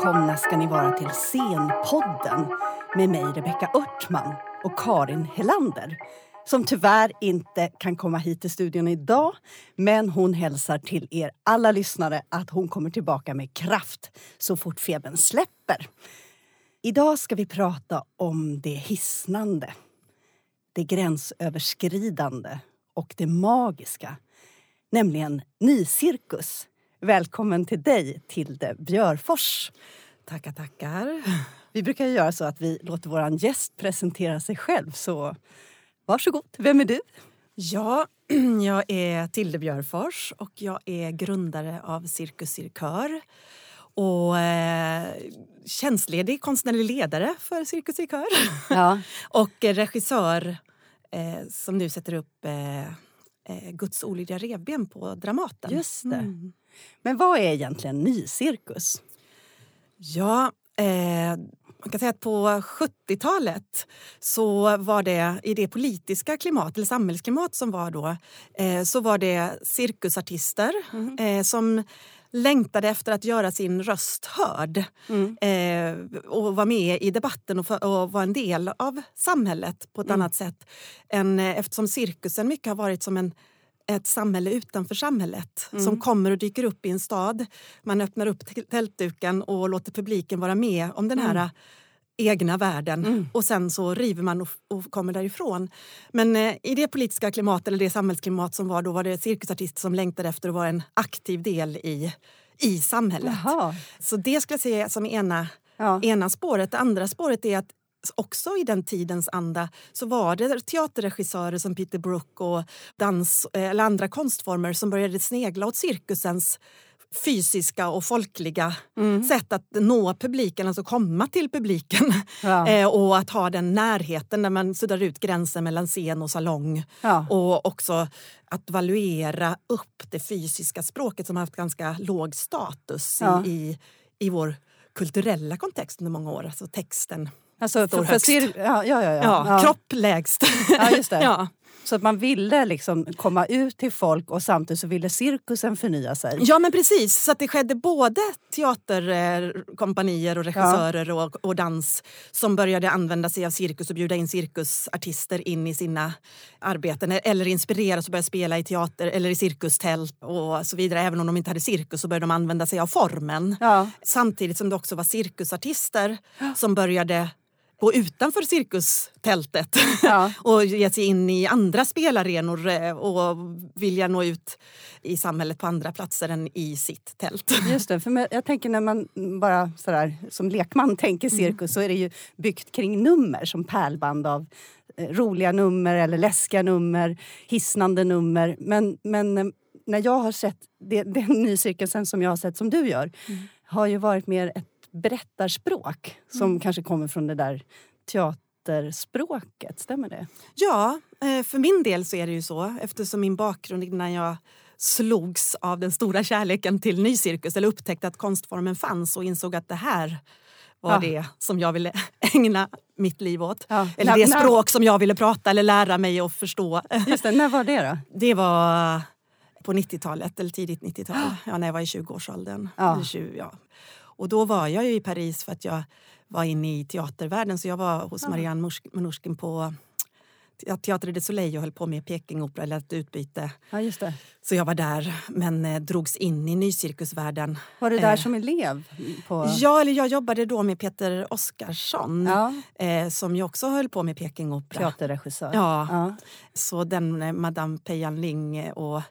Välkomna ska ni vara till Scenpodden med mig Rebecka Örtman och Karin Helander som tyvärr inte kan komma hit till studion idag. Men hon hälsar till er alla lyssnare att hon kommer tillbaka med kraft så fort febern släpper. Idag ska vi prata om det hisnande, det gränsöverskridande och det magiska, nämligen nycirkus. Välkommen till dig, Tilde Björfors. Tackar, tackar. Vi brukar göra så att vi låter vår gäst presentera sig själv. Så varsågod, vem är du? Ja, jag är Tilde Björfors och jag är grundare av Cirkus Cirkör och eh, tjänstledig konstnärlig ledare för Cirkus Cirkör. Ja. och regissör eh, som nu sätter upp eh, eh Guds olydiga revben på Dramaten. Just det. Mm. Men vad är egentligen nycirkus? Ja, eh, man kan säga att på 70-talet så var det i det politiska klimat, eller samhällsklimat som var då, eh, så var det cirkusartister mm. eh, som längtade efter att göra sin röst hörd mm. eh, och vara med i debatten och, för, och vara en del av samhället på ett mm. annat sätt. Än, eh, eftersom cirkusen mycket har varit som en ett samhälle utanför samhället mm. som kommer och dyker upp i en stad. Man öppnar upp tältduken och låter publiken vara med om den här mm. egna världen mm. och sen så river man och, och kommer därifrån. Men eh, i det politiska klimat eller det samhällsklimat som var då var det cirkusartister som längtade efter att vara en aktiv del i, i samhället. Jaha. Så det skulle jag säga som ena, ja. ena spåret. Det andra spåret är att också i den tidens anda så var det teaterregissörer som Peter Brook och dans eh, eller andra konstformer som började snegla åt cirkusens fysiska och folkliga mm. sätt att nå publiken, alltså komma till publiken. Ja. eh, och att ha den närheten när man suddar ut gränsen mellan scen och salong. Ja. Och också att valuera upp det fysiska språket som har haft ganska låg status ja. i, i vår kulturella kontext under många år. Alltså texten Alltså för, för cir- ja, ja, ja, ja. ja, Kropp lägst. Ja, just det. ja. Så att man ville liksom komma ut till folk och samtidigt så ville cirkusen förnya sig. Ja men precis, så att det skedde både teaterkompanier och regissörer ja. och, och, dans som började använda sig av cirkus och bjuda in cirkusartister in i sina arbeten eller inspireras och börja spela i teater eller i cirkustält och så vidare. Även om de inte hade cirkus så började de använda sig av formen. Ja. Samtidigt som det också var cirkusartister som började gå utanför cirkustältet ja. och ge sig in i andra spelarenor eh, och vilja nå ut i samhället på andra platser än i sitt tält. Just det, för jag tänker när man bara sådär, som lekman tänker mm. cirkus mm. så är det ju byggt kring nummer som pärlband av eh, roliga nummer eller läskiga nummer, hisnande nummer. Men, men eh, när jag har sett det, den nycirkusen som jag har sett som du gör mm. har ju varit mer ett berättarspråk som mm. kanske kommer från det där teaterspråket. Stämmer det? Ja, eh, för min del så är det ju så eftersom min bakgrund innan jag slogs av den stora kärleken till nycirkus eller upptäckte att konstformen fanns och insåg att det här var ja. det som jag ville ägna mitt liv åt. Ja. Eller det när, språk som jag ville prata eller lära mig och förstå. Just det, när var det då? Det var på 90-talet, eller tidigt 90-tal. Ja, när jag var i 20-årsåldern. Ja. 20, ja. Och då var jag i Paris för att jag var inne i teatervärlden. Så jag var hos Marianne Manouchkin på Teater de Soleil och höll på med Pekingopera eller ett utbyte. Ja, just det. Så jag var där, men eh, drogs in i nycirkusvärlden. Var du där eh, som elev? På... Ja, eller jag jobbade då med Peter Oskarsson ja. eh, som ju också höll på med Pekingopera. Teaterregissör. Ja. ja. Så den eh, Madame Pejan Ling eh, och,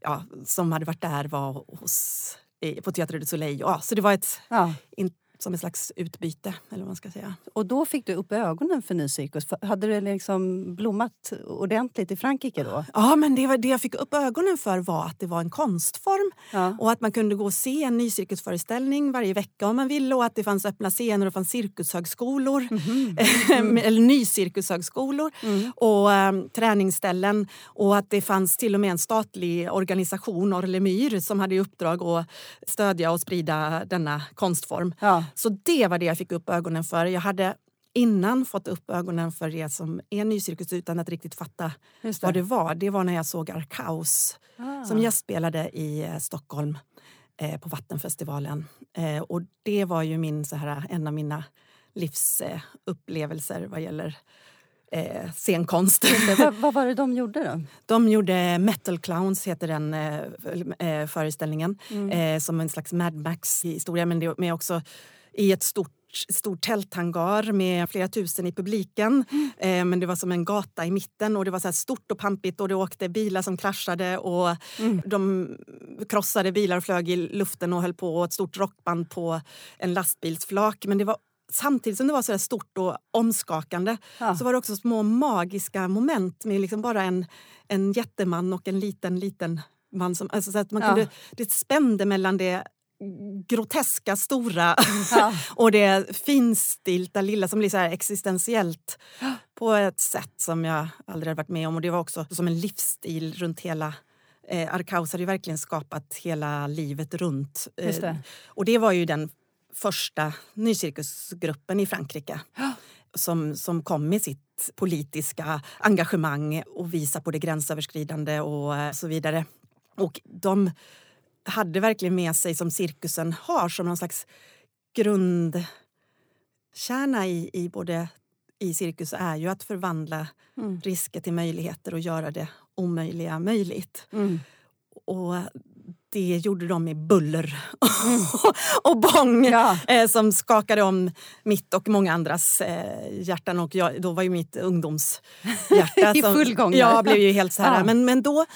ja, som hade varit där var hos på Teater du Soleil. Ja, så det var ett, ja. in, som ett slags utbyte. Eller vad man ska säga. Och då fick du upp ögonen för ny cirkus. Hade det liksom blommat ordentligt i Frankrike då? Ja, men det, var, det jag fick upp ögonen för var att det var en konstform ja. och att man kunde gå och se en ny cirkusföreställning varje vecka om man ville och att det fanns öppna scener och fanns cirkushögskolor, mm -hmm. mm. eller nycirkushögskolor mm. och um, träningsställen och att det fanns till och med en statlig organisation, Orlemyr, som hade i uppdrag att stödja och sprida denna konstform. Ja. Så det var det jag fick upp ögonen för. Jag hade innan fått upp ögonen för det som är nycirkus utan att riktigt fatta det. vad det var. Det var när jag såg Arkaus ah. som gästspelade i eh, Stockholm eh, på Vattenfestivalen. Eh, och det var ju min, så här, en av mina livsupplevelser vad gäller eh, scenkonst. vad, vad, var det de gjorde då? De gjorde Metal Clowns, heter den eh, eh, föreställningen. Mm. Eh, som en slags Mad Max-historia, men det är också i ett stort stor tälthangar med flera tusen i publiken. Mm. Men det var som en gata i mitten och det var så stort och pampigt och det åkte bilar som kraschade och mm. de krossade bilar och flög i luften och höll på och ett stort rockband på en lastbilsflak. Men det var samtidigt som det var så stort och omskakande ja. så var det också små magiska moment med liksom bara en, en jätteman och en liten, liten man. Som, alltså så att man ja. kunde, det spände mellan det groteska stora ja. och det finstilta lilla som blir så existentiellt på ett sätt som jag aldrig varit med om. Och Det var också som en livsstil runt hela Eh, Arkaus hade verkligen skapat hela livet runt. Eh, det. Och det var ju den första nycirkusgruppen i Frankrike som, som kom med sitt politiska engagemang och visa på det gränsöverskridande och eh, så vidare. Och de hade verkligen med sig, som cirkusen har, som någon slags grundkärna i, i både i cirkus är ju att förvandla mm. risker till möjligheter och göra det omöjliga möjligt. Mm. Och det gjorde de med buller och bång ja. eh, som skakade om mitt och många andras eh, hjärtan. Och jag, då var ju mitt ungdomshjärta... I full gång. Jag blev ju helt så här. Ja. Men, men då,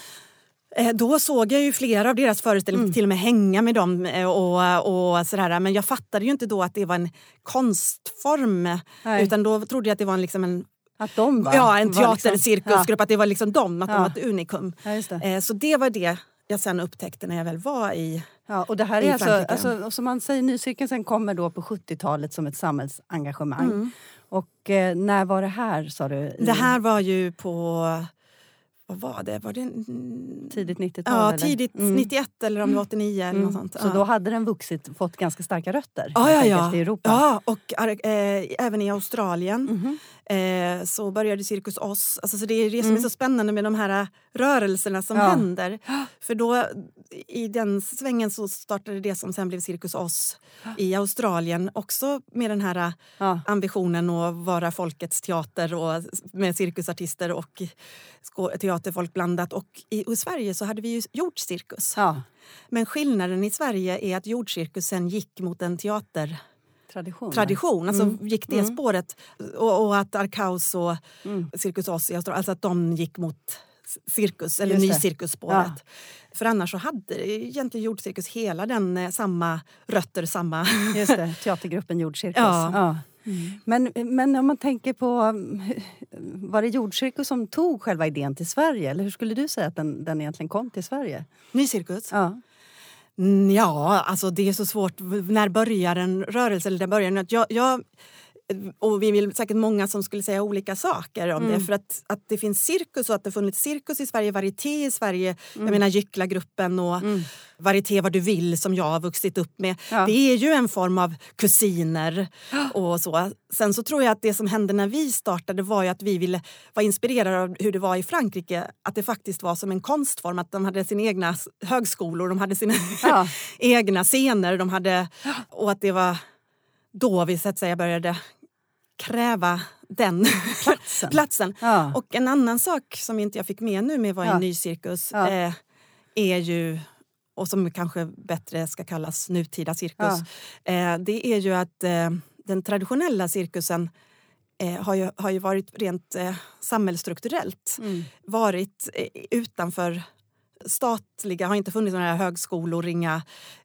då såg jag ju flera av deras föreställningar, mm. till och med hänga med dem. Eh, och, och sådär. Men jag fattade ju inte då att det var en konstform. Nej. Utan då trodde jag att det var en, liksom en att de var, ja, en teatercirkusgrupp, liksom, ja. att det var liksom de, att ja. de var ett unikum. Ja, det. Eh, så det var det jag sen upptäckte när jag väl var i Ja, och det här är alltså, alltså, som man säger, nycirkelsen kommer då på 70-talet som ett samhällsengagemang. Mm. Och eh, när var det här sa du? Det här var ju på vad var det? Var det tidigt 90-tal? Ja, tidigt mm. 91 eller om det var 89. Eller mm. sånt. Så ja. då hade den vuxit, fått ganska starka rötter ja, ja, ja. i Europa? Ja, och äh, även i Australien. Mm eh, så började Cirkus Oss. Alltså, så det är det som är mm. så spännande med de här rörelserna som ja. händer. För då, i den svängen så startade det som sen blev Cirkus Oss i Australien också med den här ja. ambitionen att vara folkets teater och med cirkusartister och teaterfolk blandat. Och i, i Sverige så hade vi ju jordcirkus. Ja. Men skillnaden i Sverige är att jordcirkusen gick mot en teater tradition. tradition. Alltså mm. gick det mm. spåret. Och, och att Arkaus och mm. Cirkus i Australien, alltså att de gick mot cirkus, eller nycirkusspåret. Ja. För annars så hade egentligen jordcirkus hela den eh, samma rötter, samma... Just det, teatergruppen jordcirkus. Ja. ja. Mm. Men, men om man tänker på... Var det jordcirkus som tog själva idén till Sverige? Eller hur skulle du säga att den, den egentligen kom till Sverige? Nycirkus? Ja. Mm, ja, alltså det är så svårt. När börjar en rörelse? Eller börjar jag, jag, och vi vill säkert många som skulle säga olika saker om mm. det. För att, att det finns cirkus och att det funnits cirkus i Sverige, varieté i Sverige. Mm. Jag menar Gycklargruppen och mm. varieté vad du vill som jag har vuxit upp med. Ja. Det är ju en form av kusiner och så. Sen så tror jag att det som hände när vi startade var ju att vi ville vara inspirerade av hur det var i Frankrike. Att det faktiskt var som en konstform, att de hade sina egna högskolor, de hade sina ja. egna scener. De hade, och att det var då vi så att säga började kräva den platsen. platsen. Ja. Och en annan sak som inte jag fick med nu med ja. en ny cirkus ja. eh, är ju och som kanske bättre ska kallas nutida cirkus. Ja. Eh, det är ju att eh, den traditionella cirkusen eh, har, ju, har ju varit rent eh, samhällsstrukturellt mm. varit eh, utanför statliga, har inte funnits några högskolor, inga,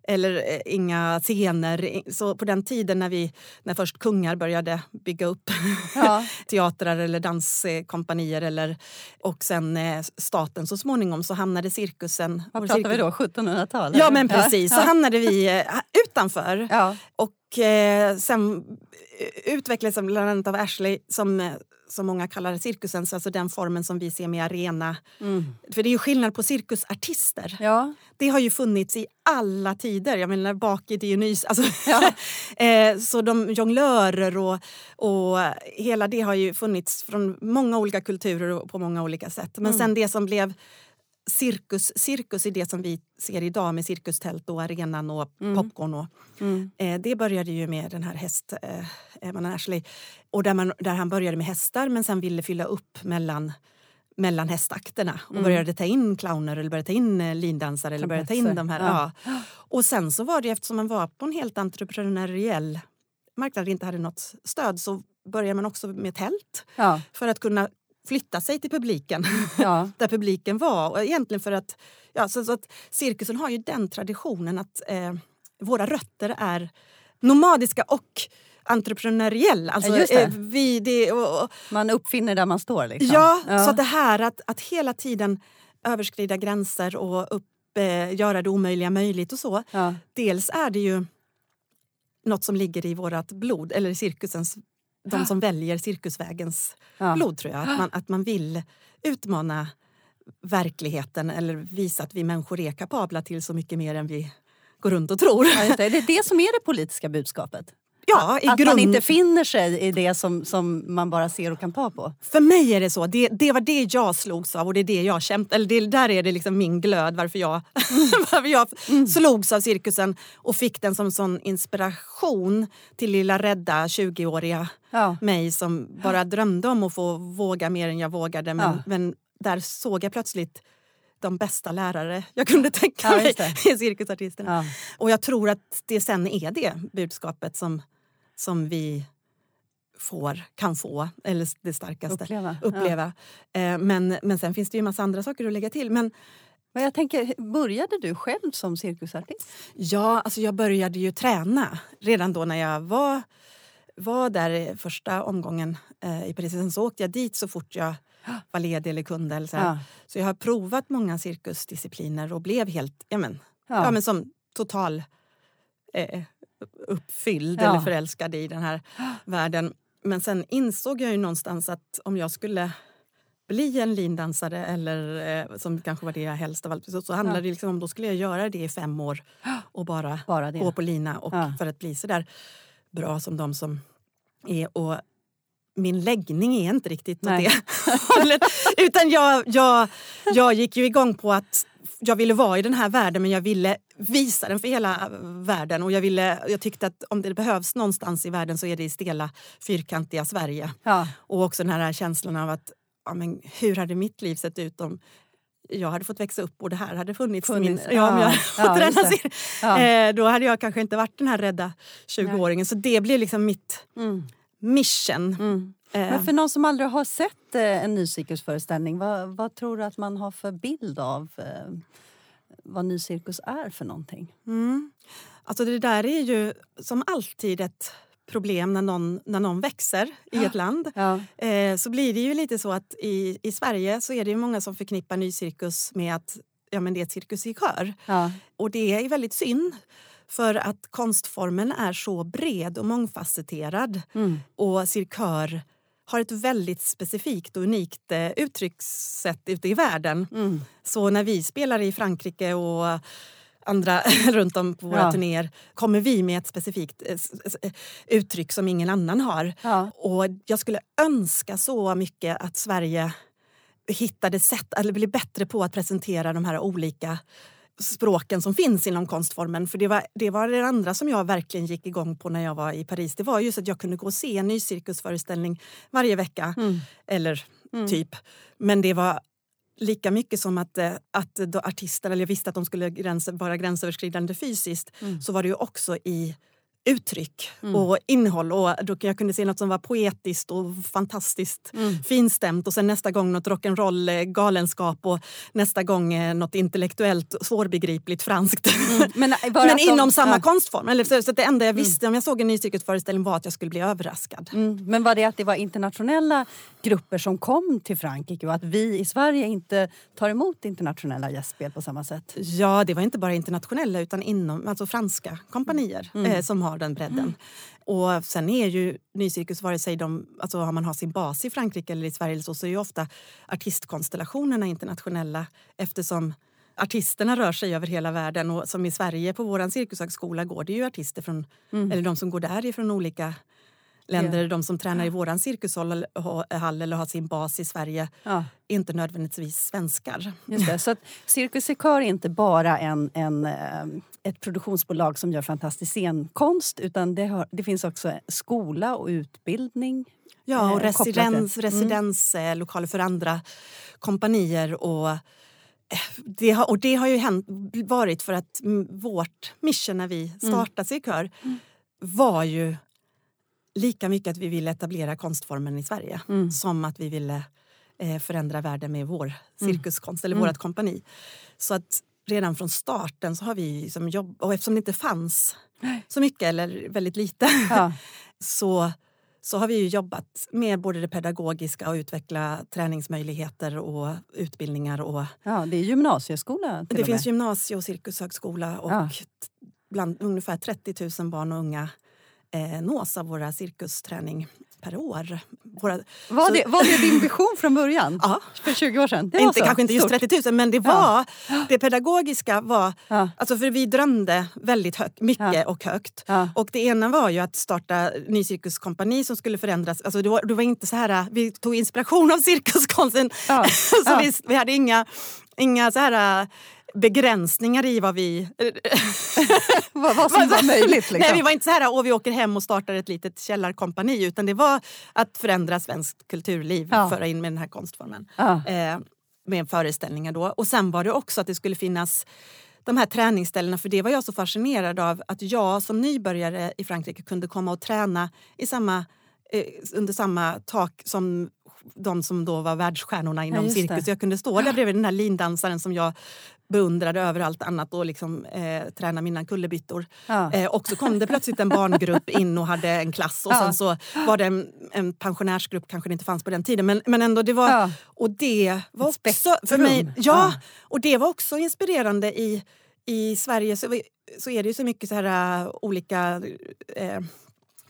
eller eh, inga scener. Så på den tiden när, vi, när först kungar började bygga upp ja. teatrar eller danskompanier eller, och sen eh, staten så småningom så hamnade cirkusen... Vad pratar cirkus, vi då? 1700-tal? Ja men precis, ja. så hamnade vi eh, utanför. Ja. Och eh, sen utvecklades bland annat av Ashley som som många kallar cirkusens, alltså den formen som vi ser med arena. Mm. För det är ju skillnad på cirkusartister. Ja. Det har ju funnits i alla tider. Jag menar bak i Dionys. Alltså, ja. eh, så de jonglörer och, och hela det har ju funnits från många olika kulturer och på många olika sätt. Men mm. sen det som blev cirkus, cirkus är det som vi ser idag med cirkustält och arenan och Mm. popcorn. Och, Mm. eh, det började ju med den här häst, eh, Evan Ashley. Och där, man, där han började med hästar men sen ville fylla upp mellan mellan hästakterna och Mm. började ta in clowner eller började ta in eh, lindansare eller började ta in de här. Ja. Ja. Och sen så var det eftersom man var på en helt entreprenöriell marknad inte hade något stöd så började man också med tält Ja. för att kunna flytta sig till publiken Ja. där publiken var. Och egentligen för att, ja, så, så att cirkusen har ju den traditionen att eh, våra rötter är nomadiska och entreprenöriella. Alltså, Ja, det. eh, vi, det, och, och, Man uppfinner där man står. Liksom. ja, så att det här att, att hela tiden överskrida gränser och upp, eh, göra det omöjliga möjligt och så. ja. Dels är det ju något som ligger i vårt blod, eller i cirkusens, de som väljer cirkusvägens Ja. blod tror jag. Att man, att man vill utmana verkligheten eller visa att vi människor är kapabla till så mycket mer än vi går runt och tror. Ja, det. det är det som är det politiska budskapet. Ja, att grund, man inte finner sig i det som, som man bara ser och kan ta på. För mig är det så. Det, det var det jag slogs av och det är det jag kämpade eller det, Där är det liksom min glöd varför jag, varför jag slogs av cirkusen och fick den som sån inspiration till lilla rädda 20-åriga Ja. mig som bara drömde om att få våga mer än jag vågade. Men, Ja. men där såg jag plötsligt de bästa lärare jag kunde tänka Ja, mig i cirkusartisterna. Ja. Och jag tror att det sen är det budskapet som, som vi får, kan få, eller det starkaste. Uppleva. uppleva. Eh, Men, men sen finns det ju en massa andra saker att lägga till. Men Men jag tänker, började du själv som cirkusartist? ja, alltså jag började ju träna redan då när jag var, var där första omgången eh, i Paris. Sen så åkte jag dit så fort jag var ledig eller kunde. Eller så. Ja. så jag har provat många cirkusdiscipliner och blev helt, ja men, Ja. ja. men som total eh, uppfylld Ja. eller förälskad i den här världen. Men sen insåg jag ju någonstans att om jag skulle bli en lindansare eller eh, som kanske var det jag helst av allt så, så handlade Ja. det liksom om då skulle jag göra det i fem år och bara, Bara gå på lina och Ja. för att bli så där bra som de som är. Och min läggning är inte riktigt åt Nej. det hållet. Utan jag, jag, jag gick ju igång på att jag ville vara i den här världen men jag ville visa den för hela världen. Och jag, ville, jag tyckte att om det behövs någonstans i världen så är det i stela, fyrkantiga Sverige. Ja. Och också den här känslan av att ja, men hur hade mitt liv sett ut om jag hade fått växa upp och det här hade funnits. Funnits, Min, ja, om jag ja. hade fått Ja. eh, Då hade jag kanske inte varit den här rädda 20-åringen. Så det blev liksom mitt Mm. Mission. Mm. Eh, Men för någon som aldrig har sett eh, en ny cirkusföreställning, vad, vad tror du att man har för bild av eh, vad ny cirkus är för någonting? Mm. Alltså det där är ju som alltid ett problem när någon, när någon växer i ett land. Ja. Eh, så blir det ju lite så att i, i Sverige så är det ju många som förknippar ny cirkus med att ja, men det är ett cirkus i kör. Ja. Och det är väldigt synd. För att konstformen är så bred och mångfacetterad. Mm. Och cirkör har ett väldigt specifikt och unikt eh, uttryckssätt ute i världen. Mm. Så när vi spelar i Frankrike och andra runt om på våra Ja. turnéer kommer vi med ett specifikt eh, eh, uttryck som ingen annan har. Ja. Och jag skulle önska så mycket att Sverige hittade sätt, eller blev bättre på att presentera de här olika språken som finns inom konstformen. För det var, det var det andra som jag verkligen gick igång på när jag var i Paris. Det var just att jag kunde gå och se en ny cirkusföreställning varje vecka. Mm. Eller Mm. typ. Men det var lika mycket som att, eh, att artister, eller jag visste att de skulle gräns, vara gränsöverskridande fysiskt, Mm. så var det ju också i uttryck Mm. och innehåll. Och då jag kunde se något som var poetiskt och fantastiskt Mm. finstämt och sen nästa gång något rock'n'roll eh, galenskap och nästa gång eh, något intellektuellt svårbegripligt franskt. Men, eh, Men att de- inom samma ja. konstform. Eller, så, så det enda jag visste om jag såg en ny cirkusföreställning var att jag skulle bli överraskad. Mm. Men var det att det var internationella grupper som kom till Frankrike och att vi i Sverige inte tar emot internationella gästspel på samma sätt? Ja, det var inte bara internationella utan inom, alltså franska kompanier Mm. eh, som har den bredden. Och sen är ju nycirkus, vare sig de, alltså har man har sin bas i Frankrike eller i Sverige så, så är ju ofta artistkonstellationerna internationella eftersom artisterna rör sig över hela världen. Och som i Sverige på vår cirkushögskola går det ju artister från, Mm. eller de som går där är från olika länder. De som tränar i våran cirkushall eller har sin bas i Sverige Ja. inte nödvändigtvis svenskar. Just det. Så att Cirkus Cirkör är inte bara en, en, eh, ett produktionsbolag som gör fantastisk scenkonst utan det, har, det finns också skola och utbildning. Ja, och eh, residens, residenslokaler för andra kompanier. Och, eh, det har, och det har ju hänt, varit för att mm, vårt mission när vi startade Cirkör var ju lika mycket att vi ville etablera konstformen i Sverige som att vi ville eh, förändra världen med vår cirkuskonst eller vårt kompani. Så att redan från starten så har vi liksom jobb, och eftersom det inte fanns så mycket eller väldigt lite Ja. så, så har vi jobbat med både det pedagogiska och utveckla träningsmöjligheter och utbildningar. Och Ja, det är gymnasieskola till det finns gymnasie och cirkushögskola och Ja. bland ungefär 30 000 barn och unga eh, nås av våra cirkusträning per år. Våra, Var det, var det din vision från början? Ja. För 20 år sedan? Inte, så kanske inte just stort. 30 000 men det var det pedagogiska var, Ja. alltså för vi drömde väldigt högt, mycket Ja. och högt. Ja. Och det ena var ju att starta ny cirkuskompani som skulle förändras. Alltså det, var, det var inte så här, vi tog inspiration av cirkuskonsten. Ja. så Ja. vi, vi hade inga, inga så här äh, begränsningar i vad vi... Vad, vad som var möjligt. Liksom. Nej, vi var inte så här, åh, vi åker hem och startar ett litet källarkompani. Utan det var att förändra svenskt kulturliv, Ja. föra in med den här konstformen. Ja. Eh, med föreställningar då. Och sen var det också att det skulle finnas de här träningsställena, för det var jag så fascinerad av att jag som nybörjare i Frankrike kunde komma och träna i samma, eh, under samma tak som de som då var världsstjärnorna inom det. cirkus. Jag kunde stå där bredvid den här lindansaren som jag beundrade över allt annat och liksom, eh, träna mina kullerbyttor. Ja. Eh, och så kom det plötsligt en barngrupp in och hade en klass och Ja. sen så var det en, en pensionärsgrupp, kanske det inte fanns på den tiden. Men, men ändå, det var... Ja. Och det var Ett också för mig... Ja, Ja. och det var också inspirerande i, i Sverige. Så, så är det ju så mycket så här äh, olika eh,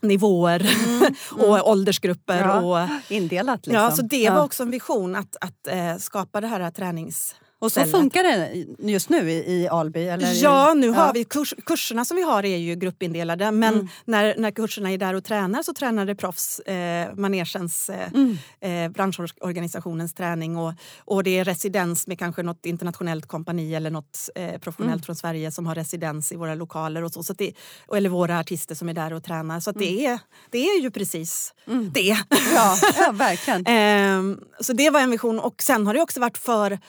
nivåer och åldersgrupper. Ja, Och, Indelat liksom. ja, så det var också en vision att, att eh, skapa det här tränings... Och så funkar det just nu i, i Alby? Eller? Ja, nu har Ja. vi kurs, kurserna som vi har är ju gruppindelade men Mm. när, när kurserna är där och tränar så tränar det proffs, eh, manegens, eh, Mm. eh, branschorganisationens träning och, och det är residens med kanske något internationellt kompani eller något eh, professionellt Mm. från Sverige som har residens i våra lokaler och så. så det, eller våra artister som är där och tränar. Så att Mm. det, är, det är ju precis det. Ja, ja, verkligen. Ehm, så det var en vision. Och sen har det också varit för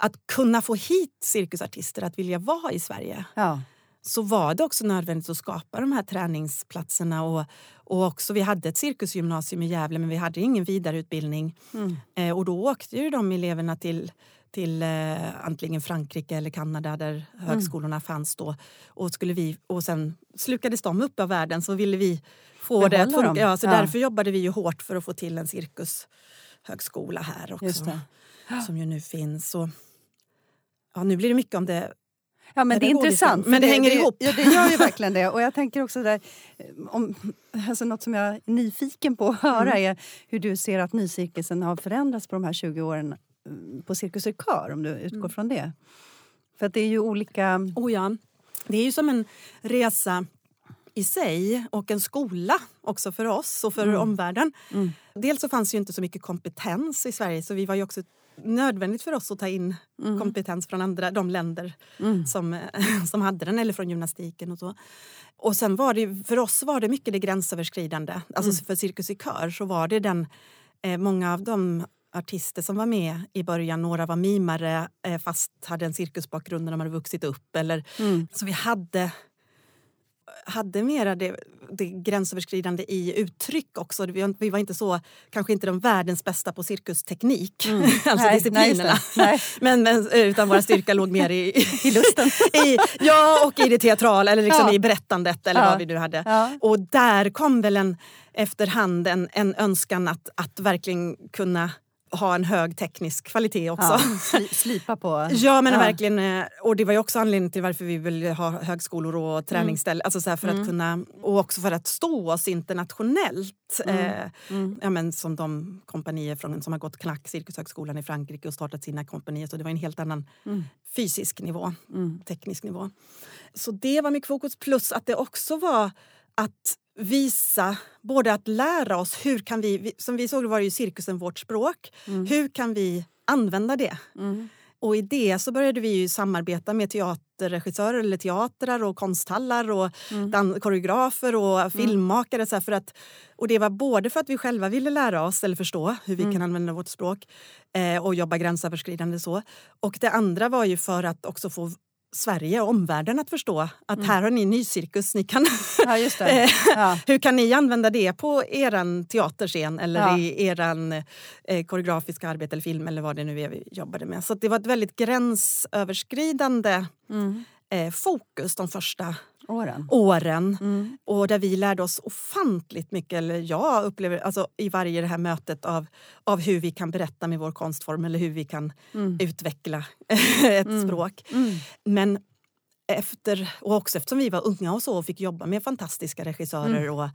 att kunna få hit cirkusartister att vilja vara i Sverige Ja. så var det också nödvändigt att skapa de här träningsplatserna. Och, och också, vi hade ett cirkusgymnasium i Gävle men vi hade ingen vidareutbildning. Mm. Eh, och då åkte ju de eleverna till, till eh, antingen Frankrike eller Kanada där högskolorna fanns då. Och, skulle vi, och sen slukades de upp av världen så ville vi få det att Behålla funka. Ja, så Ja. Därför jobbade vi ju hårt för att få till en cirkushögskola här också. Som ju nu finns. Och, ja, nu blir det mycket om det Ja, men det är intressant. Men det hänger ihop. Ja, det gör ju verkligen det. Och jag tänker också där, eh, om, alltså något som jag är nyfiken på att höra Mm. är hur du ser att nycirkusen har förändrats på de här 20 åren mm, på Cirkus Cirkör, om du utgår Mm. från det. För att det är ju olika... Oh ja. Det är ju som en resa i sig och en skola också för oss och för omvärlden. Mm. Dels så fanns ju inte så mycket kompetens i Sverige så vi var ju också nödvändigt för oss att ta in kompetens från andra, de länder Mm. som, eh, som hade den eller från gymnastiken och så. Och sen var det, för oss var det mycket det gränsöverskridande. Alltså för Cirkus i kör så var det den, eh, många av de artister som var med i början, några var mimare eh, fast hade en cirkusbakgrund när de hade vuxit upp. Eller, Mm. Så vi hade, hade mera det, det gränsöverskridande i uttryck också. Vi var, inte så, kanske inte de världens bästa på cirkusteknik, alltså Mm. Nej, disciplinerna. nej. Men, men, utan våra styrka låg mer i, I lusten. i, ja, och i det teatrala eller liksom Ja. i berättandet eller Ja. vad vi nu hade. Ja. Och där kom väl en, efterhand en, en önskan att, att verkligen kunna ha en hög teknisk kvalitet också. Ja, sli- slipa på... Ja, men Ja. verkligen. eh, Och det var ju också anledningen till varför vi ville ha högskolor Mm. och träningsställen. Alltså så här för att kunna, och också för att stå oss internationellt. Eh, Mm. ja, men som de kompanier från, som har gått knack, Cirkushögskolan i Frankrike och startat sina kompanier. Så det var en helt annan Mm. fysisk nivå, teknisk nivå. Så det var mycket fokus. Plus att det också var att visa, både att lära oss hur kan vi, som vi såg var ju cirkusen vårt språk, Mm. hur kan vi använda det? Och i det så började vi ju samarbeta med teaterregissörer eller teatrar och konsthallar och Mm. koreografer och filmmakare. Så för att, och det var både för att vi själva ville lära oss eller förstå hur vi Mm. kan använda vårt språk eh, och jobba gränsöverskridande så. Och det andra var ju för att också få Sverige och omvärlden att förstå att här har ni nycirkus, ni kan Ja, det. Ja. hur kan ni använda det på er teaterscen eller Ja. i er eh, koreografiska arbete eller film eller vad det nu är vi jobbade med. Så det var ett väldigt gränsöverskridande Mm. Eh, fokus de första Åren. åren. Mm. Och där vi lärde oss ofantligt mycket, eller jag upplever alltså, i varje det här mötet av, av hur vi kan berätta med vår konstform eller hur vi kan Mm. utveckla ett språk. Mm. Men efter, och också eftersom vi var unga och så och fick jobba med fantastiska regissörer och,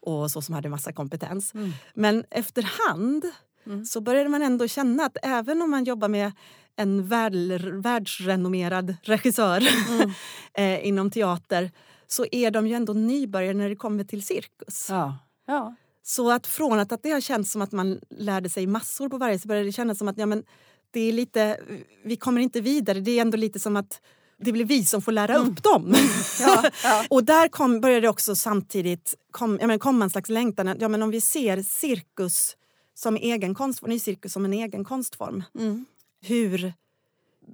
och så som hade massa kompetens. Mm. Men efterhand Mm. så började man ändå känna att även om man jobbar med en värld, världsrenommerad regissör Mm. eh, inom teater så är de ju ändå nybörjare när det kommer till cirkus. Ja. Ja. Så att från att, att det har känts som att man lärde sig massor på varje så började det kännas som att ja, men det är lite, vi kommer inte vidare. Det är ändå lite som att det blir vi som får lära upp dem. Mm. Ja, ja. och där kom, började det också samtidigt kom, ja, men komma en slags längtan. att, Ja, men om vi ser cirkus som egen konstform, nycirkus som en egen konstform. Mm. Hur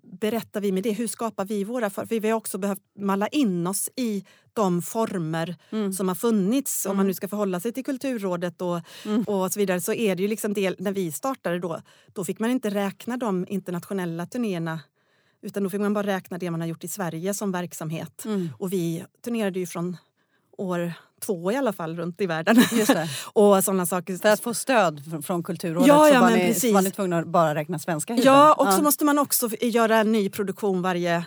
berättar vi med det? Hur skapar vi våra? För vi har också behövt malla in oss i de former Mm. som har funnits. Om man nu ska förhålla sig till Kulturrådet och, Mm. och så vidare så är det ju liksom del, när vi startade då, då fick man inte räkna de internationella turnéerna utan då fick man bara räkna det man har gjort i Sverige som verksamhet. Mm. Och vi turnerade ju från år två i alla fall runt i världen. Och sådana saker. För att få stöd fr- från Kulturrådet Ja, så, ja, var ni, precis. var ni tvungna att bara räkna svenska huvuden. Ja, och så måste man också göra en ny produktion varje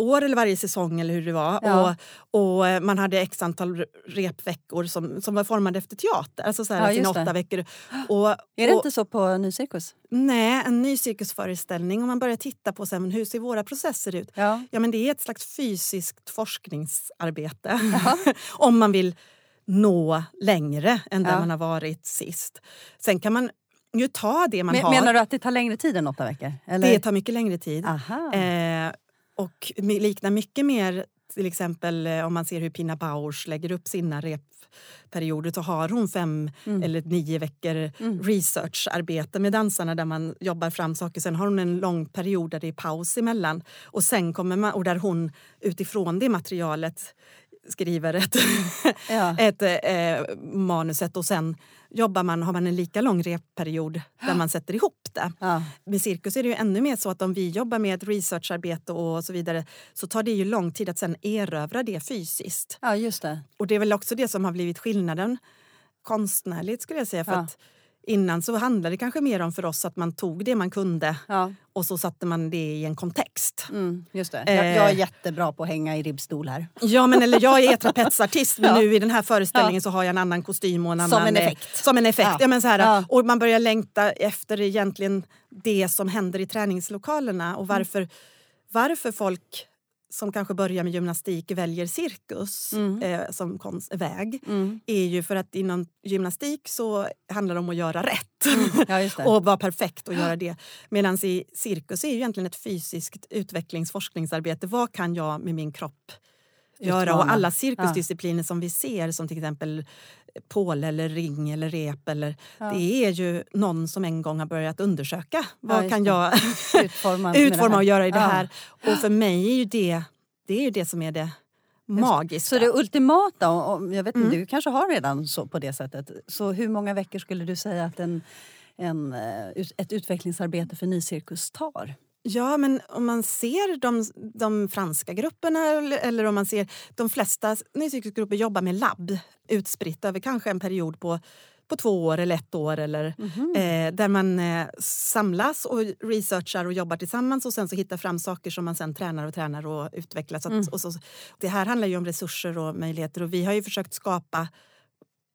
år eller varje säsong eller hur det var. Ja. Och, och eh, man hade x antal re- repveckor som, som var formade efter teater. Alltså så här, Ja, sina just det. åtta veckor. Och, Är det och, inte så på Nycirkus? Nej, en ny cirkusföreställning. Om man börjar titta på sen, hur ser våra processer ut? Ja. Ja, men det är ett slags fysiskt forskningsarbete. Om man vill nå längre än där man har varit sist. Sen kan man ju ta det man Men, har. menar du att det tar längre tid än åtta veckor? Eller? Det tar mycket längre tid. Eh, och liknar mycket mer till exempel eh, om man ser hur Pina Bausch lägger upp sina repperioder så har hon fem Mm. eller nio veckor researcharbete med dansarna där man jobbar fram saker. Sen har hon en lång period där det är paus emellan och sen kommer man, och där hon utifrån det materialet skriver ett, Ja. ett eh, manuset och sen jobbar man, har man en lika lång repperiod där man sätter ihop det. Ja. Med cirkus är det ju ännu mer så att om vi jobbar med ett researcharbete och så vidare så tar det ju lång tid att sen erövra det fysiskt. ja, just det. Och det är väl också det som har blivit skillnaden konstnärligt skulle jag säga. För Ja. att innan så handlade det kanske mer om för oss att man tog det man kunde Ja. och så satte man det i en kontext. Mm, just det. Jag, Eh. jag är jättebra på att hänga i ribbstol här. Ja, men eller jag är trapetsartist men Ja. nu i den här föreställningen så har jag en annan kostym och en Som annan... en eh, effekt. Som en effekt. Ja. Ja. men så här, Ja. Och man börjar längta efter egentligen det som händer i träningslokalerna och varför, varför folk som kanske börjar med gymnastik väljer cirkus Mm. eh, som väg Mm. är ju för att inom gymnastik så handlar det om att göra rätt Ja, just det. och vara perfekt och göra det. Medan i cirkus är ju egentligen ett fysiskt utvecklingsforskningsarbete. Vad kan jag med min kropp göra? Utmana. Och alla cirkusdiscipliner som vi ser som till exempel påle eller ring eller rep eller, Ja. det är ju någon som en gång har börjat undersöka. Vad just kan jag Utforma, utforma och göra i det Ja. här? Och för mig är ju det det, är ju det som är det magiska. Så det ultimata, och- och jag vet inte, Mm. du kanske har redan så på det sättet. Så hur många veckor skulle du säga att en, en, eh, ett utvecklingsarbete för nycirkus tar? Ja, men om man ser de, de franska grupperna eller, eller om man ser de flesta nycirkusgrupper jobbar med labb utspritt över kanske en period på, på två år eller ett år eller Mhm. eh, där man eh, samlas och researchar och jobbar tillsammans och sen så hittar fram saker som man sen tränar och tränar och utvecklar. Så att, Mm. och så, det här handlar ju om resurser och möjligheter och vi har ju försökt skapa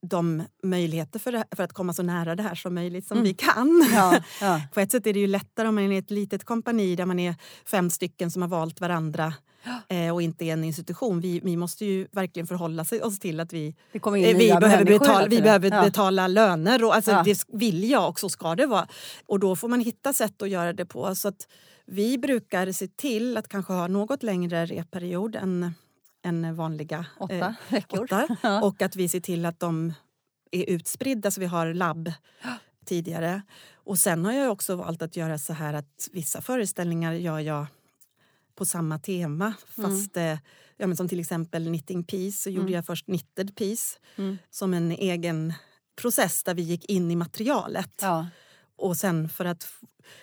de möjligheter för, det, för att komma så nära det här som möjligt som mm. vi kan. Ja, ja. På ett sätt är det ju lättare om man är ett litet kompani där man är fem stycken som har valt varandra eh, och inte är en institution. Vi, vi måste ju verkligen förhålla oss till att vi, eh, vi behöver, betala, vi behöver ja. betala löner. Och alltså, Det vill jag och så ska det vara. Och då får man hitta sätt att göra det på. Så att vi brukar se till att kanske ha något längre repperiod än än vanliga åtta eh, veckor. Åtta. Ja. Och att vi ser till att de är utspridda så vi har labb tidigare. Och sen har jag också valt att göra så här att vissa föreställningar gör jag på samma tema. Mm. Fast, mm. ja, men som till exempel Knitting Piece så gjorde mm. jag först Knitted Piece mm. som en egen process där vi gick in i materialet. Ja. Och sen för att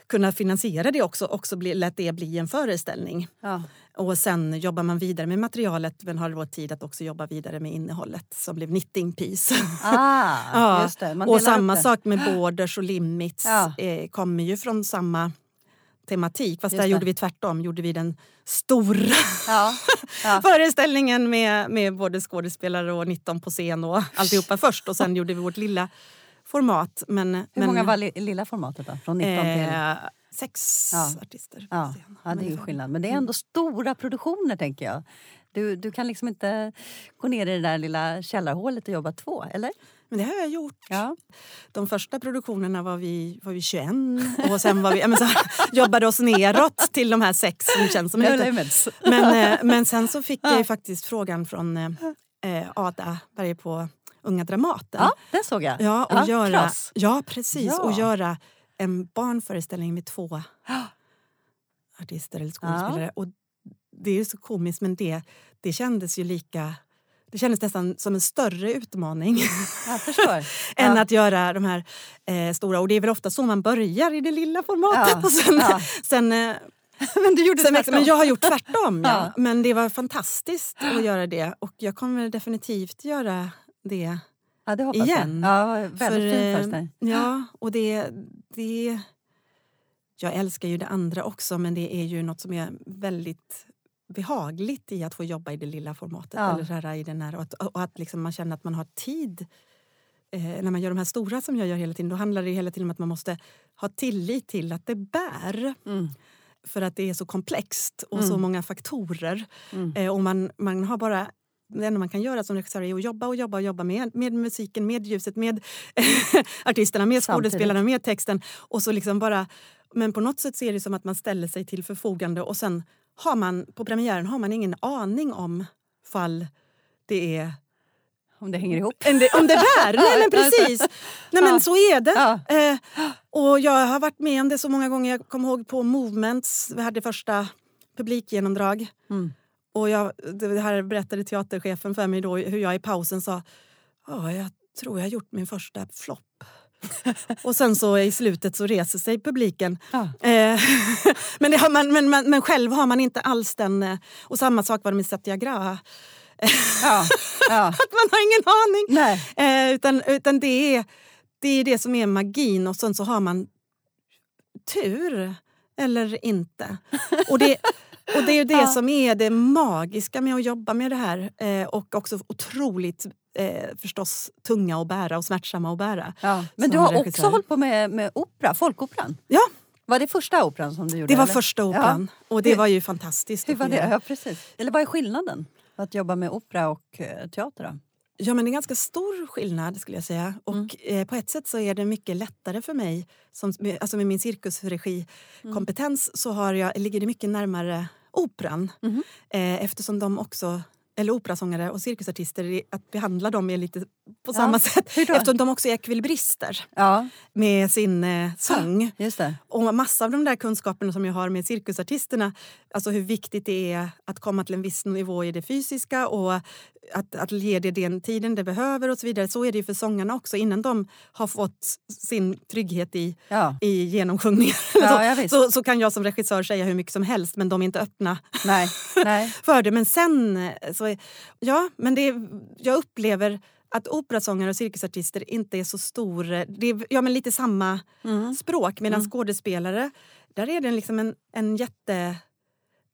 kunna finansiera det också, också bli, lät det bli en föreställning. Ja. Och sen jobbar man vidare med materialet men har då tid att också jobba vidare med innehållet som blev knitting piece. Ah, ja. just det. och samma sak med borders och limits ja. eh, kommer ju från samma tematik. Fast just där det. gjorde vi tvärtom. Gjorde vi den stora ja. Ja. föreställningen med, med både skådespelare och 19 på scen och alltihopa först. Och sen gjorde vi vårt lilla format. Men, Hur men, många var li, lilla formatet då? Från 19 eh, till? Sex ja. artister. Ja. ja, det är ju skillnad. Men det är ändå mm. stora produktioner tänker jag. Du, du kan liksom inte gå ner i det där lilla källarhålet och jobba två, eller? Men det har jag gjort. Ja. De första produktionerna var vi, var vi 21 och sen var vi, men så jobbade oss neråt till de här sex som känns som men, eh, men sen så fick jag faktiskt frågan från eh, Ada Berge på Unga Dramaten. Ja, den såg jag. Ja, och ja, göra, ja precis. Ja. Och göra en barnföreställning med två artister eller skådespelare. Ja. Och det är så komiskt, men det, det kändes ju lika... Det kändes nästan som en större utmaning än att göra de här eh, stora. Och det är väl ofta så man börjar i det lilla formatet. Och sen, sen eh, men du gjorde tvärtom? Men jag har gjort tvärtom. ja. Men det var fantastiskt att göra det. Och jag kommer definitivt göra det Ja, det hoppas igen. jag. Ja, väldigt För, fin eh, föreställning. Ja, och det, det... Jag älskar ju det andra också, men det är ju något som är väldigt behagligt i att få jobba i det lilla formatet. Ja. Eller här, i den här, och att, och att liksom man känner att man har tid. Eh, när man gör de här stora som jag gör hela tiden, då handlar det hela tiden om att man måste ha tillit till att det bär. Mm. För att det är så komplext och mm. så många faktorer. Mm. Eh, och man, man har bara det enda man kan göra som regissör är att jobba och jobba och jobba med, med musiken, med ljuset, med artisterna, med skådespelarna, med texten. Och så liksom bara, men på något sätt ser det som att man ställer sig till förfogande och sen har man på premiären har man ingen aning om fall det är om det hänger ihop? Om det, om det bär! Nej men precis! Nej men så är det. Eh, och jag har varit med om det så många gånger. Jag kommer ihåg på Movements, vi hade första publikgenomdrag. Mm. Och jag, det här berättade teaterchefen för mig då hur jag i pausen sa ja, jag tror jag har gjort min första flopp. och sen så i slutet så reser sig publiken. Ja. Eh, men, har man, men, men, men, själv har man inte alls den... Eh, och samma sak var det med Satyagraha. Ja. Ja. att man har ingen aning. Nej. Eh, utan utan det, är, det är det som är magin och sen så har man tur eller inte. Och det, och det är det ja. som är det magiska med att jobba med det här. Eh, och också otroligt eh, förstås tunga att bära och smärtsamma att bära. Ja. Men du har också hållit på med, med opera, folkoperan. Ja. Var det första operan som du gjorde? Det var eller? första operan. Ja. Och det var ju fantastiskt. Hur var det? Ja, precis. Eller vad är skillnaden? Att jobba med opera och eh, teater? Då? Ja, men det är ganska stor skillnad skulle jag säga. Och mm. eh, på ett sätt så är det mycket lättare för mig. Som, alltså med min cirkusregikompetens mm. så har jag, ligger det mycket närmare operan. Mm. Eh, eftersom de också eller operasångare och cirkusartister, att behandla dem är lite på samma sätt. Eftersom de också är ekvilibrister ja. med sin eh, sång. Just det. Och massa av de där kunskaperna som jag har med cirkusartisterna, alltså hur viktigt det är att komma till en viss nivå i det fysiska och att, att ge det den tiden det behöver och så vidare. Så är det för sångarna också. Innan de har fått sin trygghet i, ja. i genomsjungningen ja, så, så, så, kan jag som regissör säga hur mycket som helst men de är inte öppna Nej. Nej. för det. Men sen... Så, ja, men det, jag upplever att operasångare och cirkusartister inte är så stor... Det är ja, men lite samma mm. språk medan mm. skådespelare, där är det liksom en, en jätte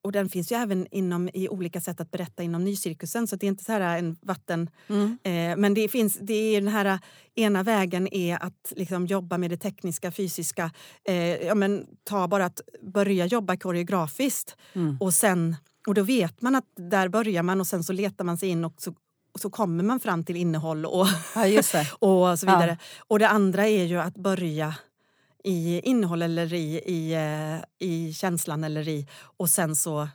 och den finns ju även inom, i olika sätt att berätta inom nycirkusen. Så det är inte så här en vatten... Mm. Eh, men det finns, det är den här ena vägen är att liksom jobba med det tekniska, fysiska. Eh, ja, men, ta bara att börja jobba koreografiskt Mm. och sen... Och då vet man att där börjar man och sen så letar man sig in och så, och så kommer man fram till innehåll och, Ja, och så vidare. Och det andra är ju att börja i innehåll eller i, i, eh, i känslan eller i och sen så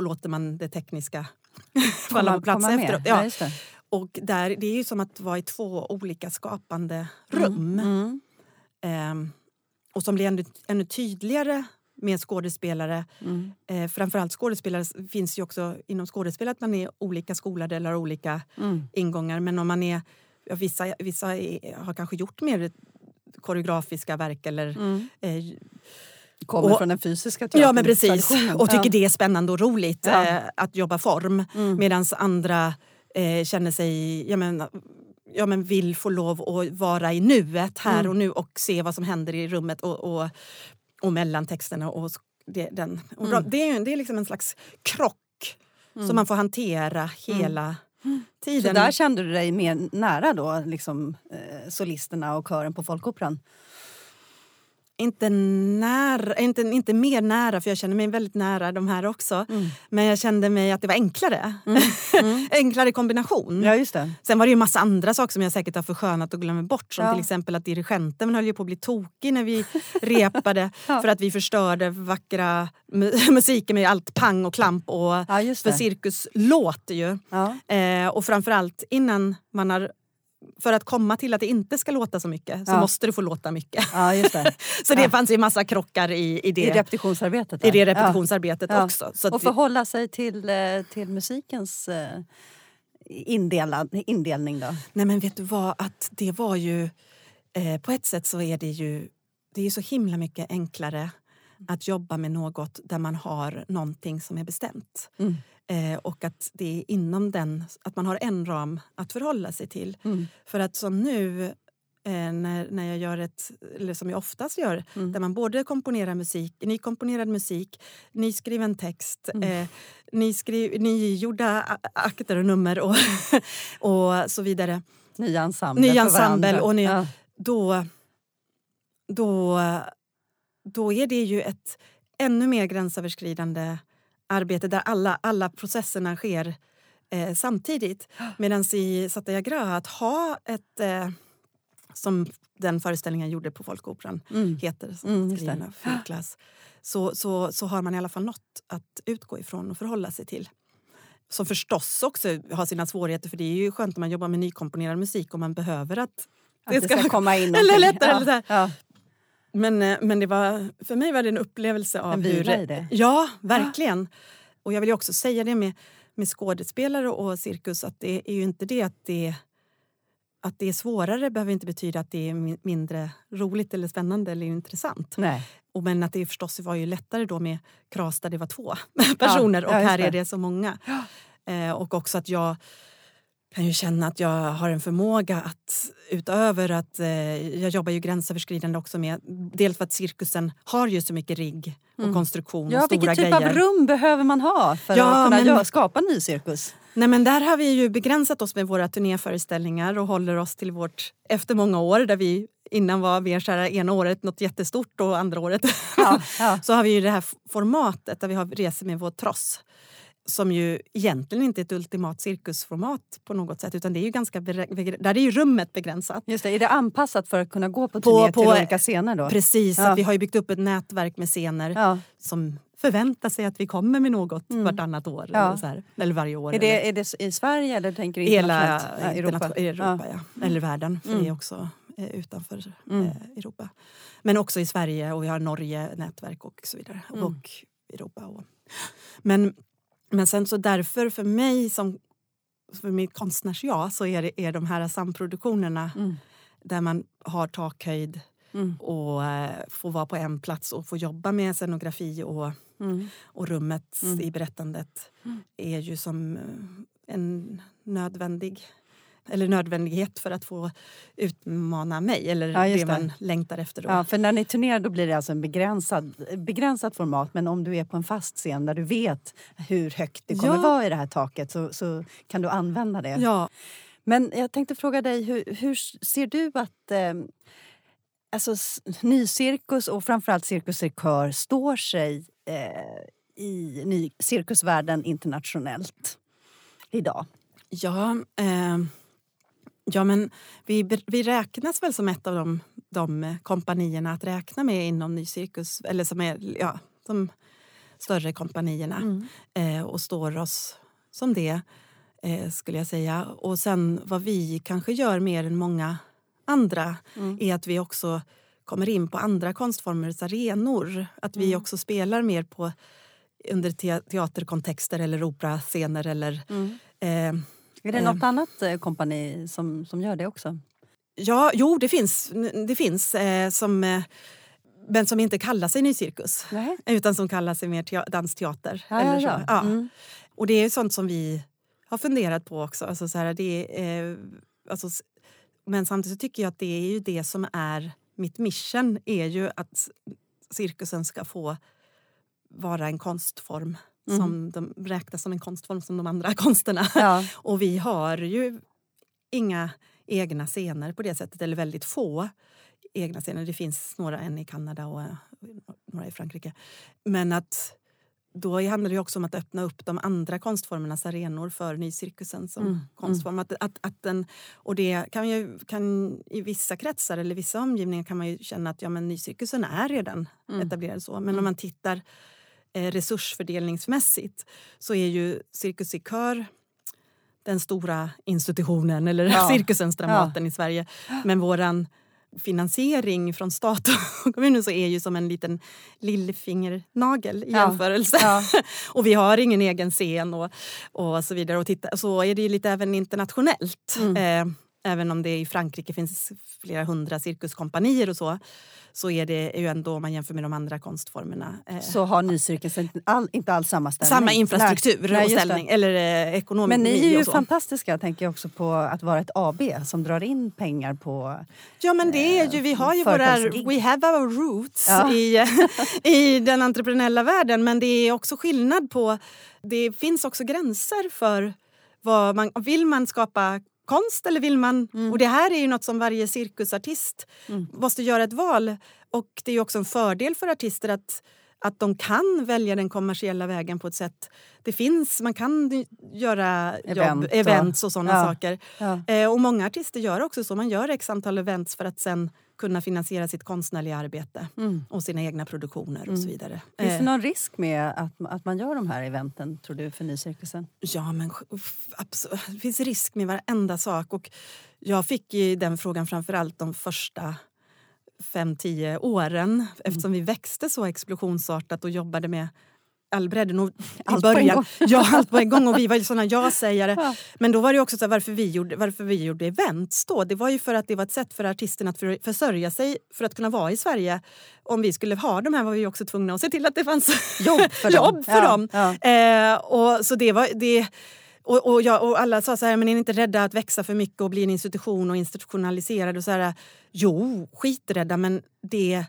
låter man det tekniska falla på plats efteråt. Ja, Ja. Och där, det är ju som att vara i två olika skapande rum. Mm. Ehm, och som blir ännu, ännu tydligare med skådespelare. Mm. Eh, framförallt skådespelare finns ju också inom skådespel att man är olika skolade eller har olika Mm. ingångar. Men om man är, vissa, vissa är, har kanske gjort mer koreografiska verk eller Mm. eh, Kommer Och- från den fysiska Ja, men precis. Och tycker ja. det är spännande och roligt Ja. eh, att jobba form. Mm. Medan andra eh, känner sig, ja men, ja men vill få lov att vara i nuet här Mm. och nu och se vad som händer i rummet och, och, och mellan texterna. Och det, den. Och Mm. det, är, det är liksom en slags krock Mm. som man får hantera hela så där kände du dig mer nära då, liksom, eh, solisterna och kören på Folkoperan? Inte, nära, inte, inte mer nära, för jag känner mig väldigt nära de här också. Mm. Men jag kände mig att det var enklare. Mm. enklare kombination. Ja, just det. Sen var det ju massa andra saker som jag säkert har förskönat och glömt bort. Som Ja. till exempel att dirigenten höll ju på att bli tokig när vi repade. Ja. För att vi förstörde vackra mu- musiken med allt pang och klamp. Och, Ja, för cirkus låter ju. Ja. Eh, och framförallt innan man har... För att komma till att det inte ska låta så mycket så Ja. måste det få låta mycket. ja, just det. Så det Ja. fanns ju massa krockar i, i, det, I repetitionsarbetet. i där. det repetitionsarbetet Ja. också. Och förhålla sig till, eh, till musikens eh, indela, indelning då? Nej men vet du vad, att det var ju... Eh, på ett sätt så är det ju det är så himla mycket enklare att jobba med något där man har någonting som är bestämt. Mm. Eh, och att det är inom den, att man har en ram att förhålla sig till. Mm. För att som nu eh, när, när jag gör ett, eller som jag oftast gör, Mm. där man både komponerar musik, nykomponerad musik, nyskriven text, Mm. eh, nyskri, nygjorda akter och nummer och, och så vidare. Nya ensembler Ny för ensemble och nya- Ja. Då, då, då är det ju ett ännu mer gränsöverskridande arbete där alla, alla processerna sker eh, samtidigt. Medan i Satyagraha, att ha ett... Eh, som den föreställningen gjorde på Folkoperan Mm. heter, Mm, det. av Philip Glass, så, så, så har man i alla fall något att utgå ifrån och förhålla sig till. Som förstås också har sina svårigheter för det är ju skönt om man jobbar med nykomponerad musik och man behöver att Att det ska komma in eller någonting. lättare, Ja. eller. Ja. Men, eh, men det var, för mig var det en upplevelse av En hur... det. Ja, verkligen. Och jag vill ju också säga det med, med skådespelare och cirkus att det är ju inte det att det att det är svårare behöver inte betyda att det är mi- mindre roligt eller spännande eller intressant. Nej. Och men att det förstås var ju lättare då med Kras där det var två personer ja, och här det. är det så många. Eh, och också att jag kan ju känna att jag har en förmåga att utöver att eh, jag jobbar ju gränsöverskridande också med dels för att cirkusen har ju så mycket rigg och konstruktion Ja, och stora vilken typ grejer. av rum behöver man ha för Ja, att kunna men- göra, skapa en ny cirkus? Nej, men där har vi ju begränsat oss med våra turnéföreställningar och håller oss till vårt efter många år där vi innan var mer så här, ena året något jättestort och andra året Ja, ja. så har vi ju det här formatet där vi har reser med vår tross som ju egentligen inte är ett ultimat cirkusformat på något sätt utan det är ju ganska där är ju rummet begränsat. Just det, är det anpassat för att kunna gå på På- turné på- till olika scener då? Precis, Ja. att vi har ju byggt upp ett nätverk med scener Ja. som förväntar sig att vi kommer med något Mm. vartannat år. Ja. Eller, så här, eller varje år. Är eller- det, är det i Sverige eller tänker du Hela Europa, Europa? Europa Ja. ja. eller världen, för Mm. det är också eh, utanför Mm. eh, Europa. Men också i Sverige och vi har Norge nätverk och så vidare. Mm. Och Europa. Och. Men, men sen så därför för mig som för mitt konstnärsjag så är, det, är de här samproduktionerna Mm. där man har takhöjd Mm. och eh, får vara på en plats och få jobba med scenografi och, Mm. och rummet Mm. i berättandet Mm. är ju som en nödvändig eller nödvändighet för att få utmana mig eller Ja, just det man det. längtar efter. Då. Ja, för när ni turnerar då blir det alltså en begränsad, begränsat format men om du är på en fast scen där du vet hur högt det kommer Ja. vara i det här taket så, så kan du använda det. ja. Men jag tänkte fråga dig, hur, hur ser du att eh, alltså, nycirkus och framförallt Cirkus Cirkör står sig eh, i ny cirkusvärlden internationellt idag? Ja, eh, ja men vi, vi räknas väl som ett av de, de kompanierna att räkna med inom ny cirkus, eller som är ja, de större kompanierna eh, och står oss som det, eh, skulle jag säga. Och sen vad vi kanske gör mer än många andra är att vi också kommer in på andra konstformers arenor. Att vi också spelar mer på under te- teaterkontexter eller operascener eller eh, Är det Eh. något annat eh, kompani som, som gör det också? Ja, jo, det finns. Det finns eh, som, eh, men som inte kallar sig nycirkus. Nej. Utan som kallar sig mer tea- dansteater. Ja, eller så. ja. Mm. Och det är sånt som vi har funderat på också. Alltså så här, det, eh, alltså, men samtidigt tycker jag att det är ju det som är mitt mission. är ju att cirkusen ska få vara en konstform som de räknas som en konstform som de andra konsterna. Ja. Och vi har ju inga egna scener på det sättet, eller väldigt få egna scener. Det finns några, en i Kanada och eh, några i Frankrike. Men att då handlar det också om att öppna upp de andra konstformernas arenor för nycirkusen som Mm, konstform. Att, att, att den, och det kan ju, kan, I vissa kretsar eller vissa omgivningar kan man ju känna att ja, men nycirkusen är redan Mm. etablerad så. Men om man tittar resursfördelningsmässigt så är ju Cirkus i kör den stora institutionen, eller Ja. cirkusens Dramaten i Sverige. Men våran finansiering från stat och kommunen så är ju som en liten lillfingernagel i Ja. jämförelse. Ja. och vi har ingen egen scen och, och så vidare. Och titta, så är det ju lite även internationellt. Mm. Eh, även om det i Frankrike finns flera hundra cirkuskompanier och så så är det ju ändå om man jämför med de andra konstformerna eh, Så har nycirkus inte, all, inte alls samma ställning. samma infrastruktur Nej, och ställning. Eller eh, ekonomi Men ni är ju fantastiska tänker jag också på att vara ett AB som drar in pengar på... Ja men det är ju, vi har ju våra, we have our roots Ja. i, i den entreprenöriella världen men det är också skillnad på, det finns också gränser för vad man, vill man skapa konst eller vill man, och det här är ju något som varje cirkusartist måste göra ett val och det är också en fördel för artister att att de kan välja den kommersiella vägen på ett sätt. Det finns, man kan göra Event jobb, events och sådana Ja. saker. Ja. Eh, och många artister gör också så. Man gör x antal events för att sen kunna finansiera sitt konstnärliga arbete och sina egna produktioner och så vidare. Finns Eh, det någon risk med att, att man gör de här eventen, tror du, för nycirkusen? Ja, men absolut. det finns risk med varenda sak. Och jag fick ju den frågan framför allt de första fem, tio åren eftersom vi växte så explosionsartat och jobbade med all bredden. Och Allt på en början, gång. Ja, allt på en gång. Och vi var ju såna ja-sägare. Ja. Men då var det också så här, varför, vi gjorde, varför vi gjorde events då. Det var ju för att det var ett sätt för artisterna att för, försörja sig för att kunna vara i Sverige. Om vi skulle ha de här var vi också tvungna att se till att det fanns Jobb för dem. jobb för Ja, dem. ja. Eh, och, så det var, det, och, och, jag, och alla sa så här, men är ni inte rädda att växa för mycket och bli en institution och institutionaliserad? Och så här, jo, skiträdda, men det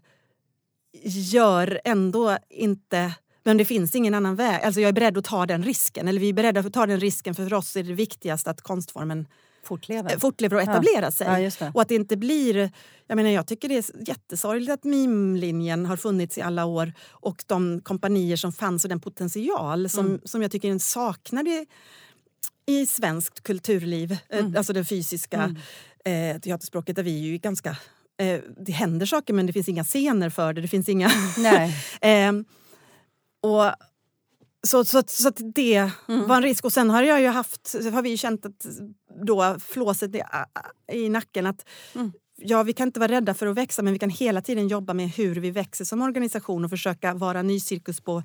gör ändå inte... Men det finns ingen annan väg. Alltså jag är beredd att ta den risken. Eller vi är beredda att ta den risken för för oss är det viktigast att konstformen Fortlever? eh, fortlever och etablerar sig. Ja, just det. Och att det inte blir... Jag, menar, jag tycker det är jättesorgligt att mimlinjen har funnits i alla år och de kompanier som fanns och den potential som, Mm. som jag tycker saknade i, svenskt kulturliv. eh, Mm. Alltså det fysiska eh, teaterspråket där vi är ju ganska... Eh, det händer saker men det finns inga scener för det. Det finns inga... Nej. Och så, så, så att det Mm. var en risk. Och sen har jag ju haft, har vi känt att då flåset i, i nacken att Mm. ja, vi kan inte vara rädda för att växa men vi kan hela tiden jobba med hur vi växer som organisation och försöka vara ny cirkus på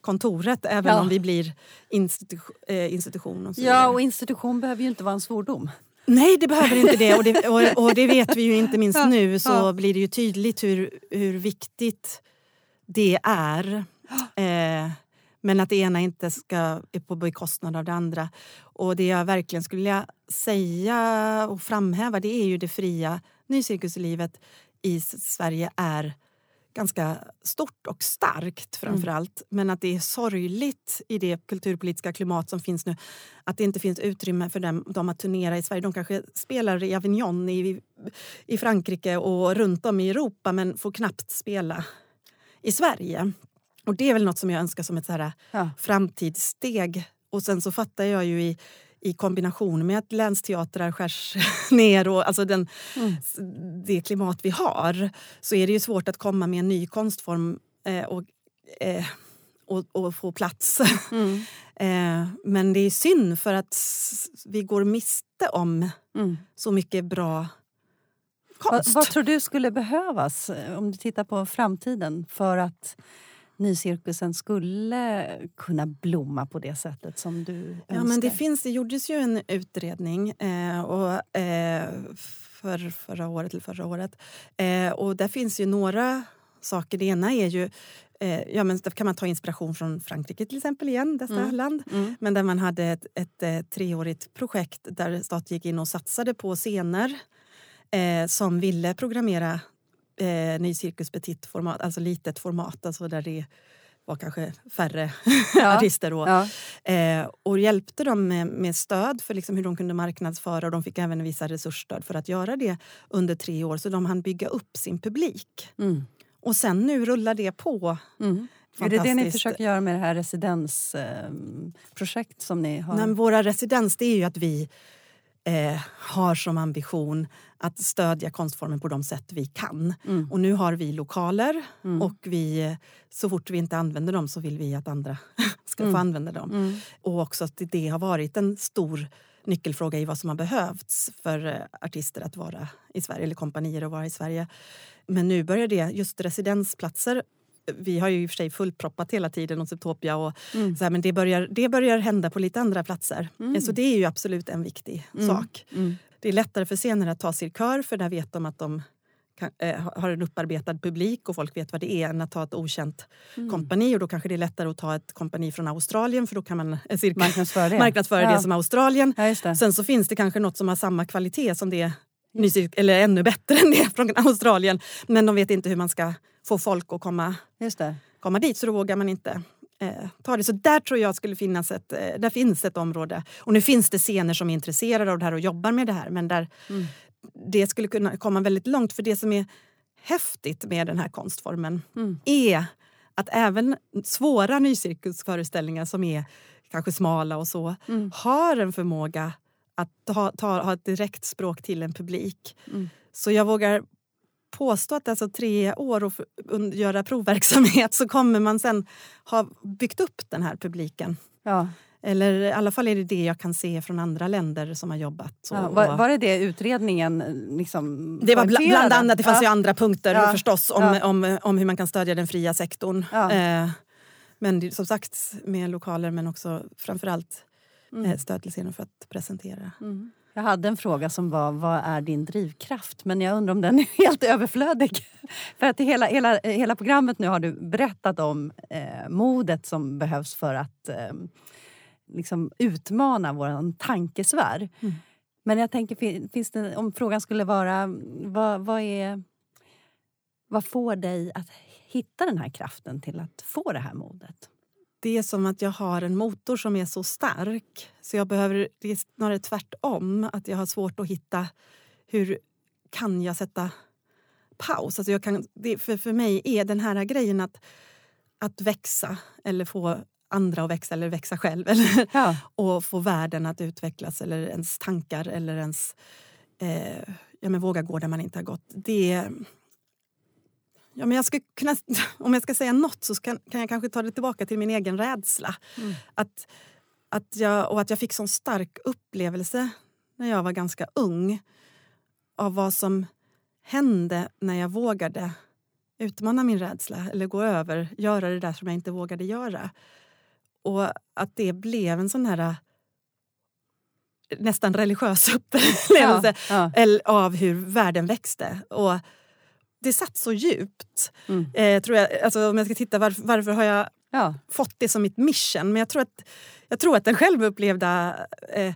kontoret även Ja. om vi blir institu- eh, institution. Och Ja, och institution behöver ju inte vara en svordom. Nej, det behöver inte det. Och det, och, och det vet vi ju inte minst Ja, nu så ja. blir det ju tydligt hur, hur viktigt det är. Eh, Men att det ena inte ska är på bekostnad av det andra. Och det jag verkligen skulle vilja säga och framhäva det är ju det fria nycirkuslivet i Sverige är ganska stort och starkt framför mm. allt. Men att det är sorgligt i det kulturpolitiska klimat som finns nu att det inte finns utrymme för dem, dem att turnera i Sverige. De kanske spelar i Avignon i, i Frankrike och runt om i Europa men får knappt spela i Sverige. Och Det är väl något som jag önskar som ett så här ja. framtidssteg. Och sen så fattar jag ju i i kombination med att länsteatrar skärs ner och alltså den, mm. det klimat vi har så är det ju svårt att komma med en ny konstform eh, och, eh, och, och, få plats. Mm. eh, men det är synd för att vi går miste om mm. så mycket bra konst. Vad, vad tror du skulle behövas eh, om du tittar på framtiden för att nycirkusen skulle kunna blomma på det sättet som du önskar? Ja, men det, finns, det gjordes ju en utredning eh, och, eh, för förra året. Eller förra året. Eh, och där finns ju några saker. Det ena är ju eh, Ja, men där kan man ta inspiration från Frankrike till exempel igen, detta mm. land. Mm. Men där man hade ett, ett, ett, eh, treårigt projekt där staten gick in och satsade på scener eh, som ville programmera eh, ny cirkus petit format, alltså litet format, alltså där det var kanske färre ja. artister. Och, ja. eh, och hjälpte dem med, med, stöd för liksom hur de kunde marknadsföra och de fick även vissa resursstöd för att göra det under tre år så de hann bygga upp sin publik. Mm. Och sen nu rullar det på. Mm. Är det det ni försöker göra med det här residensprojekt eh, som ni har? Nej, våra residens det är ju att vi eh, har som ambition att stödja konstformen på de sätt vi kan. Mm. Och nu har vi lokaler mm. och vi, så fort vi inte använder dem så vill vi att andra ska mm. få använda dem. Mm. Och också att det har varit en stor nyckelfråga i vad som har behövts för eh, artister att vara i Sverige, eller kompanier att vara i Sverige. Men nu börjar det, just residensplatser vi har ju i och för sig fullproppat hela tiden hos Utopia. Och mm. så här, men det börjar, det börjar hända på lite andra platser. Mm. Så det är ju absolut en viktig mm. sak. Mm. Det är lättare för scener att ta sig kör för där vet de att de kan, äh, har en upparbetad publik och folk vet vad det är än att ta ett okänt mm. kompani. Och då kanske det är lättare att ta ett kompani från Australien för då kan man äh, cirka, marknadsföra det, marknadsföra ja. det som Australien. Ja, Sen så finns det kanske något som har samma kvalitet som det eller ännu bättre än det från Australien. Men de vet inte hur man ska få folk att komma, komma dit så då vågar man inte eh, ta det. Så där tror jag skulle finnas ett, eh, där finns ett område. Och nu finns det scener som är intresserade av det här och jobbar med det här men där mm. det skulle kunna komma väldigt långt. För det som är häftigt med den här konstformen mm. är att även svåra nycirkusföreställningar som är kanske smala och så mm. har en förmåga att ha, ta, ha ett direkt språk till en publik. Mm. Så jag vågar påstå att alltså tre år och göra provverksamhet så kommer man sen ha byggt upp den här publiken. Ja. Eller i alla fall är det det jag kan se från andra länder som har jobbat. Ja, var, var, det det utredningen liksom Det var bl bland annat, det fanns ja. ju andra punkter ja. förstås om, ja. om, om hur man kan stödja den fria sektorn. Eh, men som sagt med lokaler men också framförallt mm. Eh, stöd till scenen för att presentera. Mm. Jag hade en fråga som var vad är din drivkraft? Men jag undrar om den är helt överflödig. för att hela, hela, hela programmet nu har du berättat om eh, modet som behövs för att eh, liksom utmana vår tankesfär. Mm. Men jag tänker, finns det, om frågan skulle vara vad, vad, är, vad får dig att hitta den här kraften till att få det här modet? Det är som att jag har en motor som är så stark så jag behöver, det är snarare tvärtom, att jag har svårt att hitta hur kan jag sätta paus. Alltså jag kan, det, för, för mig är den här grejen att, att växa eller få andra att växa eller växa själv eller, ja. och få världen att utvecklas eller ens tankar eller ens eh, ja, men våga gå där man inte har gått. Det, Ja, men jag ska kunna, om jag ska säga nåt så kan, kan jag kanske ta det tillbaka till min egen rädsla. Mm. Att, att jag, och att jag fick sån stark upplevelse när jag var ganska ung av vad som hände när jag vågade utmana min rädsla eller gå över, göra det där som jag inte vågade göra. Och att det blev en sån här nästan religiös upplevelse ja, ja. av hur världen växte. Och det satt så djupt. Mm. Eh, tror jag, alltså, om jag ska titta varför, varför har jag ja. fått det som mitt mission. Men jag tror att, jag tror att den självupplevda eh,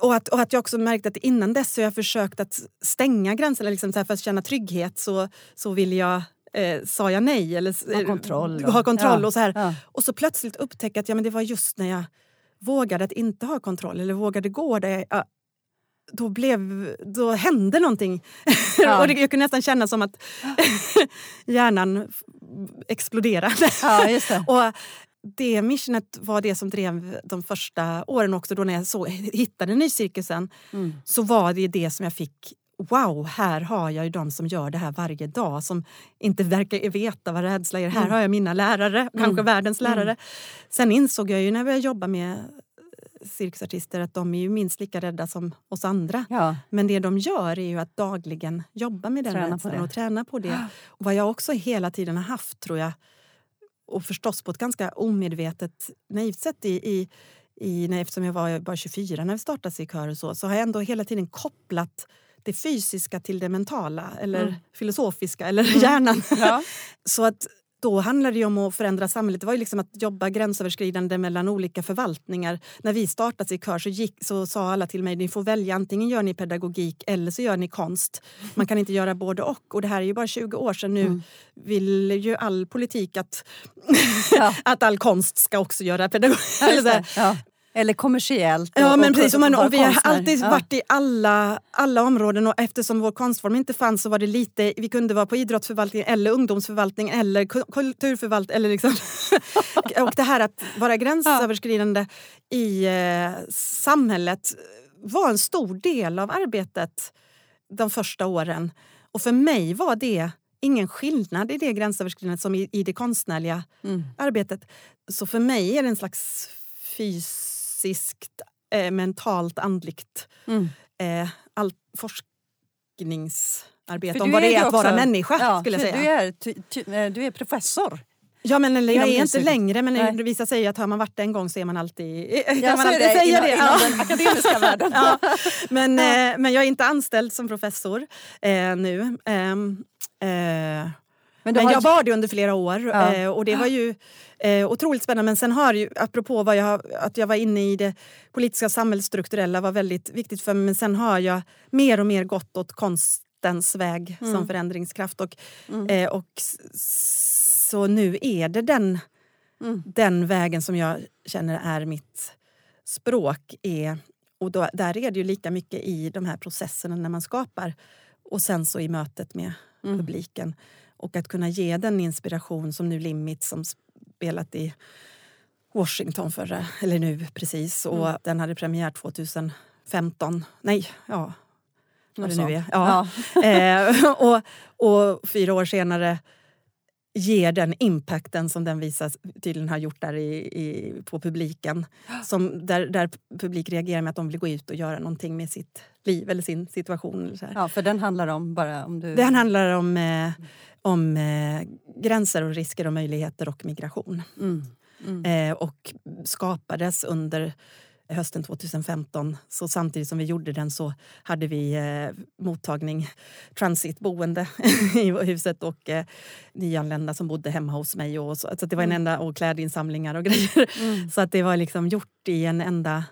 och att, och att jag också märkte att innan dess har jag försökt att stänga gränserna liksom för att känna trygghet så, så vill jag eh, sa jag nej. Eller, ha kontroll. Och, ha kontroll ja, och så här. Ja. Och så plötsligt upptäcka att ja, men det var just när jag vågade att inte ha kontroll eller vågade gå där jag, då, blev, då hände någonting. Ja. och det, jag kunde nästan känna som att hjärnan exploderade. Ja, det. och det missionet var det som drev de första åren också. Då när jag så, hittade nycirkusen mm. så var det det som jag fick wow, här har jag ju de som gör det här varje dag som inte verkar veta vad rädsla är. Här mm. har jag mina lärare, mm. kanske världens lärare. Mm. Sen insåg jag ju när jag jobbade med cirkusartister att de är ju minst lika rädda som oss andra. Ja. Men det de gör är ju att dagligen jobba med den träna rädslan och träna på det. Och vad jag också hela tiden har haft, tror jag, och förstås på ett ganska omedvetet, naivt sätt i, i, i när, eftersom jag var bara 24 när vi startade i kör och så, så har jag ändå hela tiden kopplat det fysiska till det mentala eller mm. filosofiska eller mm. hjärnan. Ja. så att då handlade det om att förändra samhället. Det var ju liksom att jobba gränsöverskridande mellan olika förvaltningar. När vi startade i Kör så, gick, så sa alla till mig ni får välja antingen gör ni pedagogik eller så gör ni konst. Man kan inte göra både och. Och det här är ju bara 20 år sedan nu. Mm. vill ju all politik att, ja. att all konst ska också göra pedagogik. Ja, eller kommersiellt. Ja, men precis. Och, man, och vi har alltid ja. varit i alla, alla områden och eftersom vår konstform inte fanns så var det lite, vi kunde vara på idrottsförvaltning eller ungdomsförvaltning eller kulturförvaltning. Eller liksom. och det här att vara gränsöverskridande ja. i eh, samhället var en stor del av arbetet de första åren. Och för mig var det ingen skillnad i det gränsöverskridande som i, i det konstnärliga mm. arbetet. Så för mig är det en slags fys fysiskt, eh, mentalt, andligt. Mm. Eh, allt forskningsarbete om vad det är att vara människa. Ja, skulle jag säga. Du, är, ty, ty, eh, du är professor. Ja, men eller, jag är inte längre, men Nej. det visar sig att har man varit det en gång så är man alltid... Kan man alltid det, säga det? Inom ja. den akademiska världen. ja. Men, ja. Eh, men jag är inte anställd som professor eh, nu. Ehm, eh, men, men jag var det under flera år ja. Eh, och det var ju eh, otroligt spännande. Men sen har ju, apropå vad jag, att jag var inne i det politiska samhällsstrukturella var väldigt viktigt för mig. Men sen har jag mer och mer gått åt konstens väg mm. som förändringskraft. Och, mm. eh, och så nu är det den, mm. den vägen som jag känner är mitt språk. Är, och då, där är det ju lika mycket i de här processerna när man skapar och sen så i mötet med mm. publiken. Och att kunna ge den inspiration som nu Limit som spelat i Washington förra, eller nu precis. Och mm. den hade premiär 2015. Nej, ja. Vad det nu är. Ja. ja. eh, och, och fyra år senare ger den impacten som den visar tydligen har gjort där i, i, på publiken. Som, där, där publik reagerar med att de vill gå ut och göra någonting med sitt liv eller sin situation. Eller så här. Ja, för den handlar om bara om du... Den handlar om, eh, om eh, gränser och risker och möjligheter och migration. Mm. Mm. Eh, och skapades under hösten 2015. Så samtidigt som vi gjorde den så hade vi eh, mottagning, transitboende i huset och eh, nyanlända som bodde hemma hos mig. Och så, så det var en mm. enda, och klädinsamlingar och grejer. Mm. Så att det var liksom gjort i en enda...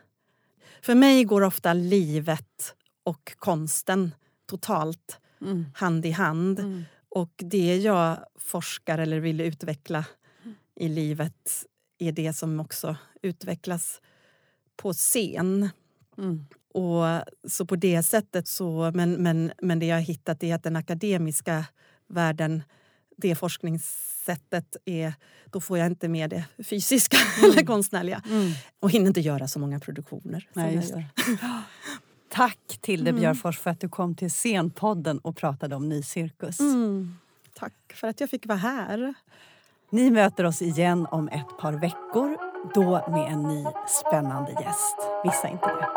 För mig går ofta livet och konsten totalt mm. hand i hand. Mm. Och det jag forskar eller vill utveckla i livet är det som också utvecklas på scen. Mm. Och så på det sättet så, men, men, men det jag har hittat är att den akademiska världen, det forskningssättet är, då får jag inte med det fysiska mm. eller konstnärliga. Mm. Och hinner inte göra så många produktioner. Nej, Tack Tilde mm. Björfors för att du kom till Scenpodden och pratade om ny cirkus. Mm. Tack för att jag fick vara här. Ni möter oss igen om ett par veckor, då med en ny spännande gäst. Missa inte det.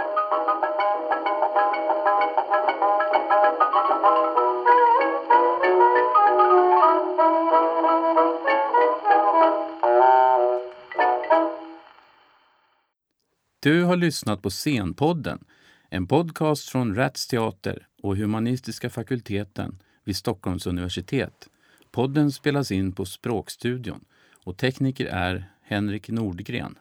Du har lyssnat på Scenpodden, en podcast från Rats Teater och Humanistiska fakulteten vid Stockholms universitet. Podden spelas in på Språkstudion och tekniker är Henrik Nordgren.